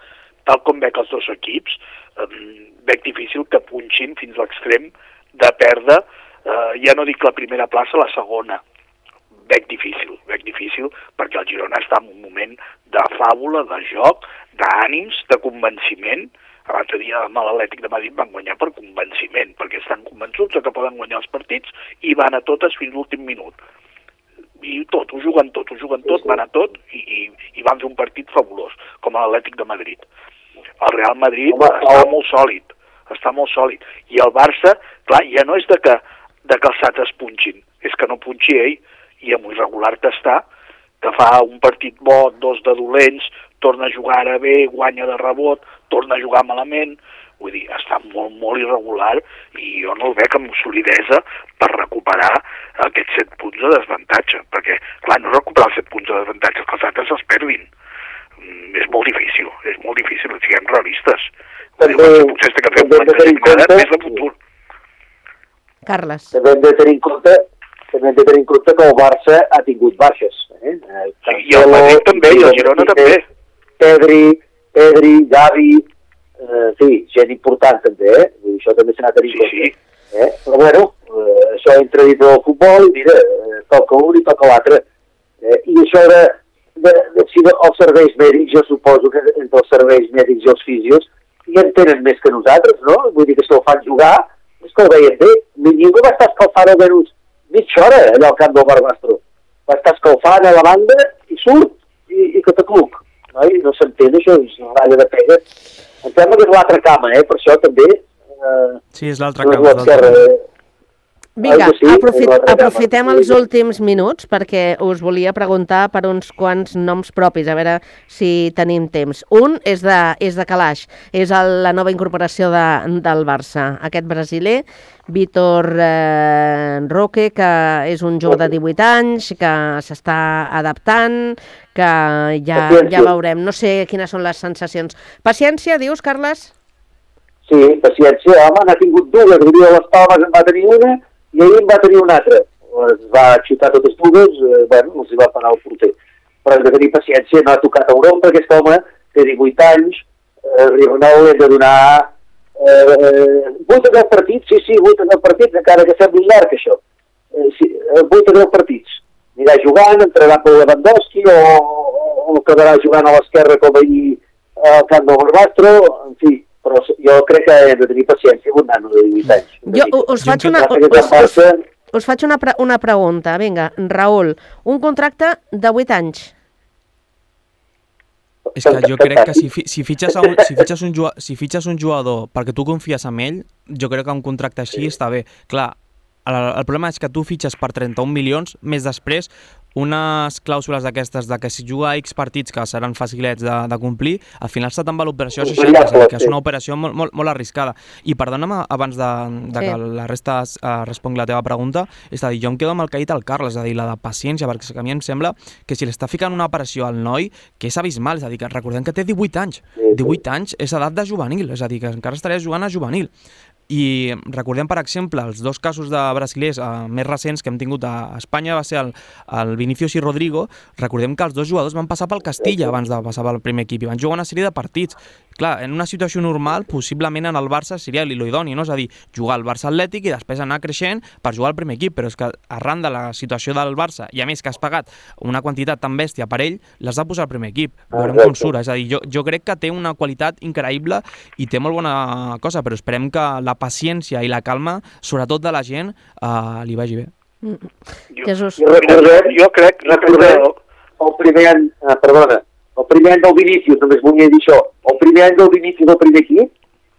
Tal com veig els dos equips, eh, veig difícil que punxin fins a l'extrem de perdre, eh, ja no dic la primera plaça, la segona. Veig difícil, veig difícil, perquè el Girona està en un moment de fàbula, de joc, d'ànims, de convenciment, l'altre dia amb l'Atlètic de Madrid van guanyar per convenciment, perquè estan convençuts que poden guanyar els partits i van a totes fins l'últim minut. I tot, ho juguen tot, ho juguen tot, van a tot i, i, i van fer un partit fabulós, com l'Atlètic de Madrid. El Real Madrid està molt sòlid, està molt sòlid. I el Barça, clar, ja no és de que, de que els altres punxin, és que no punxi ell, i amb irregular que està, que fa un partit bo, dos de dolents, torna a jugar ara bé, guanya de rebot, torna a jugar malament, vull dir, està molt, molt irregular i jo no el veig amb solidesa per recuperar aquests 7 punts de desvantatge, perquè, clar, no recuperar els 7 punts de desvantatge, que els altres els perdin. Mm, és molt difícil, és molt difícil, siguem realistes. Vull dir, També- potser que fer determinada compte- més de futur. Carles. També hem de tenir en compte també hem de tenir en compte que el Barça ha tingut baixes. Eh? Eh, I el Madrid també, i el Girona també. Pedri, Pedri, Gavi, eh, sí, gent important també, eh? Vull dir, això també s'ha de tenir en compte. Eh? Però bueno, eh, això entra dintre del futbol i mira, eh, toca un i toca l'altre. Eh? I això de, de, de, si de, els serveis mèdics, jo suposo que entre els serveis mèdics i els físios hi en tenen més que nosaltres, no? Vull dir que si el fan jugar, és que el veien bé. Ningú va estar escalfant almenys mitja hora allà al camp del Barbastro. Va estar escalfant a la banda i surt i, i catacluc. No, I no s'entén, això és una ratlla de pega. Em sembla que és l'altra cama, eh? Per això també... Eh, Sí, és l'altre no és és l'altre l'esquerra, camp. eh? Vinga, aprofit, aprofitem els últims minuts perquè us volia preguntar per uns quants noms propis, a veure si tenim temps. Un és de, és de Calaix, és el, la nova incorporació de, del Barça. Aquest brasiler, Vítor eh, Roque, que és un jove de 18 anys, que s'està adaptant, que ja, ja veurem. No sé quines són les sensacions. Paciència, dius, Carles? Sí, paciència, home, n'ha tingut dues. El dia de les Palmes en va tenir una i ahir en va tenir una altra. Les va xutar totes dues, eh, bueno, els hi va parar el porter. Però hem de tenir paciència, no ha tocat a Europa, aquest home té 18 anys, eh, Ribonau li de donar eh, 8 o 10 partits, sí, sí, 8 o 10 partits, encara que sembli llarg això. Eh, sí, eh, 8 o 10 partits. Anirà jugant, entrarà per Lewandowski o, o, o acabarà jugant a l'esquerra com ahir al camp del Barbastro, en fi, però jo crec que hem de tenir paciència amb un nano de 18 anys. Jo us faig una, us, faig una, pre una pregunta. Vinga, Raül, un contracte de 8 anys. És que jo crec que si, fi, si, fitxes a un, si, *laughs* fitxes un jugador, si fitxes un jugador perquè tu confies en ell, jo crec que un contracte així està bé. Clar, el, el problema és que tu fitxes per 31 milions, més després unes clàusules d'aquestes de que si juga X partits que seran facilets de, de complir, al final te'n va l'operació a 60, és dir, que és una operació molt, molt, molt arriscada. I perdona'm abans de, de que Sí. la resta uh, respongui la teva pregunta, és a dir, jo em quedo amb el que ha dit el Carles, és a dir, la de paciència, perquè que a mi em sembla que si l'està ficant una operació al noi, que és abismal, és a dir, que recordem que té 18 anys, 18 anys és edat de juvenil, és a dir, que encara estaria jugant a juvenil. I recordem, per exemple, els dos casos de brasilers eh, més recents que hem tingut a Espanya va ser el, el Vinicius i Rodrigo. Recordem que els dos jugadors van passar pel Castilla abans de passar pel primer equip i van jugar una sèrie de partits. Clar, en una situació normal, possiblement en el Barça seria l'idoni, no? És a dir, jugar al Barça Atlètic i després anar creixent per jugar al primer equip, però és que arran de la situació del Barça, i a més que has pagat una quantitat tan bèstia per ell, l'has de posar al primer equip. Veurem com surt. És a dir, jo, jo crec que té una qualitat increïble i té molt bona cosa, però esperem que la paciència i la calma, sobretot de la gent, eh, li vagi bé. Jesús. I recordem, jo crec, recordem el primer any, eh, perdona, el primer any del Vinícius, només volia dir això, el primer any del Vinícius del primer equip,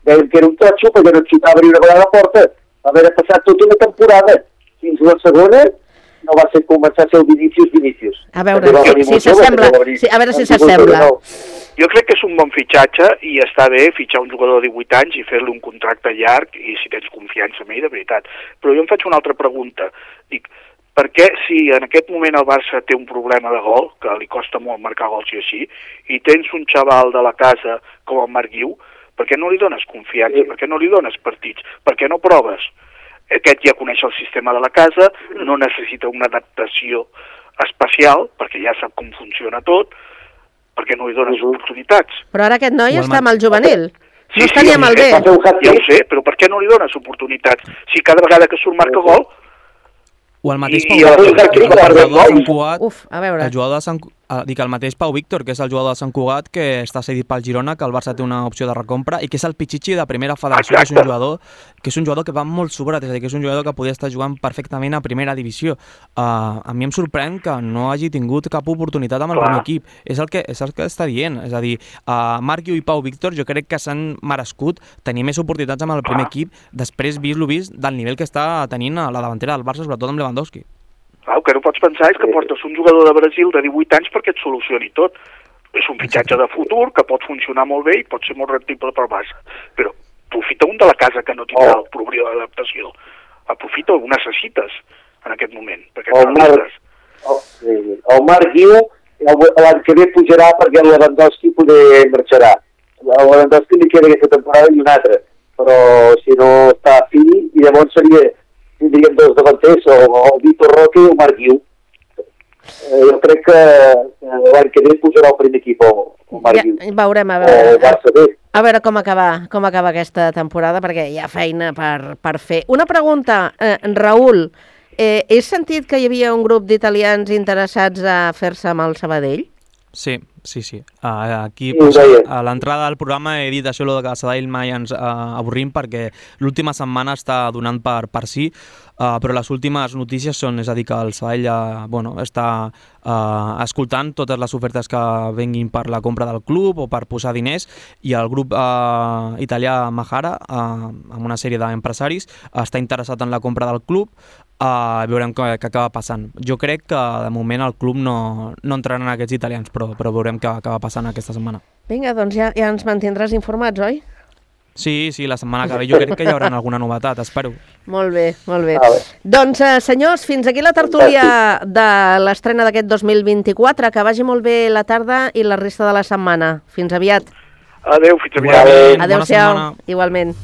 dèiem que era un totxo perquè no et xutava ni una vegada a porta. Va haver de passar tota una temporada fins a la segona, no va ser començar a ser el Vinícius Vinícius. A veure, si- s'assembla- si- a veure si amb 18 s'assembla. o 19. Jo crec que és un bon fitxatge i està bé fitxar un jugador de 18 anys i fer-li un contracte llarg i si tens confiança en ell, de veritat. Però jo em faig una altra pregunta. Dic, per què si en aquest moment el Barça té un problema de gol, que li costa molt marcar gols i així, i tens un xaval de la casa com el Marc Guiu, per què no li dones confiança? Per què no li dones partits? Per què no proves? Aquest ja coneix el sistema de la casa, no necessita una adaptació especial, perquè ja sap com funciona tot, per què no li dones oportunitats? Però ara aquest noi el està amb el juvenil. Sí, no està ni amb ho el sé, B. Ja ho sé, però per què no li dones oportunitats? Si cada vegada que surt marca gol, O el mateix I- Pau i el el de Arnau. Sant Cugat, Uf, a veure. el jugador de Sant, eh, dic el mateix Pau Víctor, que és el jugador de Sant Cugat, que està cedit pel Girona, que el Barça té una opció de recompra, i que és el Pichichi de primera federació, que és un jugador que és un jugador que va molt sobrat, és a dir, que és un jugador que podria estar jugant perfectament a primera divisió. Uh, a mi em sorprèn que no hagi tingut cap oportunitat amb el Clar. primer equip. És el que, és el que està dient. És a dir, uh, Marc Guiu i Pau Víctor jo crec que s'han merescut tenir més oportunitats amb el primer equip després vist lo vist del nivell que està tenint a la davantera del Barça, sobretot amb Lewandowski. Clar, el que no pots pensar és que portes un jugador de Brasil de 18 anys perquè et solucioni tot. És un fitxatge de futur que pot funcionar molt bé i pot ser molt rendible per Barça. Però aprofita un de la casa que no tindrà el problema d'adaptació. Aprofita, ho necessites en aquest moment, perquè El Marc, necessites. el, sí, el Marc diu l'any que ve pujarà perquè el Lewandowski poder marxarà. El Lewandowski li queda aquesta temporada i una altra, però si no està fi, i llavors seria, tindríem dos davanters, o, o Vitor Roque o Marc Guiu. Eh, jo crec que eh, l'any que ve pujarà el primer equip, o, o el Marc Ja, Guiu. veurem, a O veure, Barça B. a veure com acaba, com acaba aquesta temporada, perquè hi ha feina per, per fer. Una pregunta, eh, Raül, eh, he sentit que hi havia un grup d'italians interessats a fer-se amb el Sabadell? Sí, sí, sí. Uh, aquí Sí, a l'entrada del programa he dit això que a Sabadell mai ens uh, avorrim perquè l'última setmana està donant per, per sí, uh, però les últimes notícies són, és a dir, que el Sabadell uh, bueno, està uh, escoltant totes les ofertes que venguin per la compra del club o per posar diners i el grup uh, italià Mahara, uh, amb una sèrie d'empresaris, està interessat en la compra del club, uh, veurem què, què acaba passant. Jo crec que de moment el club no, no entraran aquests italians, però, però veurem què acaba passant aquesta setmana. Vinga, doncs ja, ja ens mantindràs informats, oi? Sí, sí, la setmana que ve jo crec que hi haurà alguna novetat, espero. Molt bé, molt bé. Doncs, eh, senyors, fins aquí la tertúlia de l'estrena d'aquest 2024. Que vagi molt bé la tarda i la resta de la setmana. Fins aviat. Adéu, fins aviat. Adéu-siau, igualment.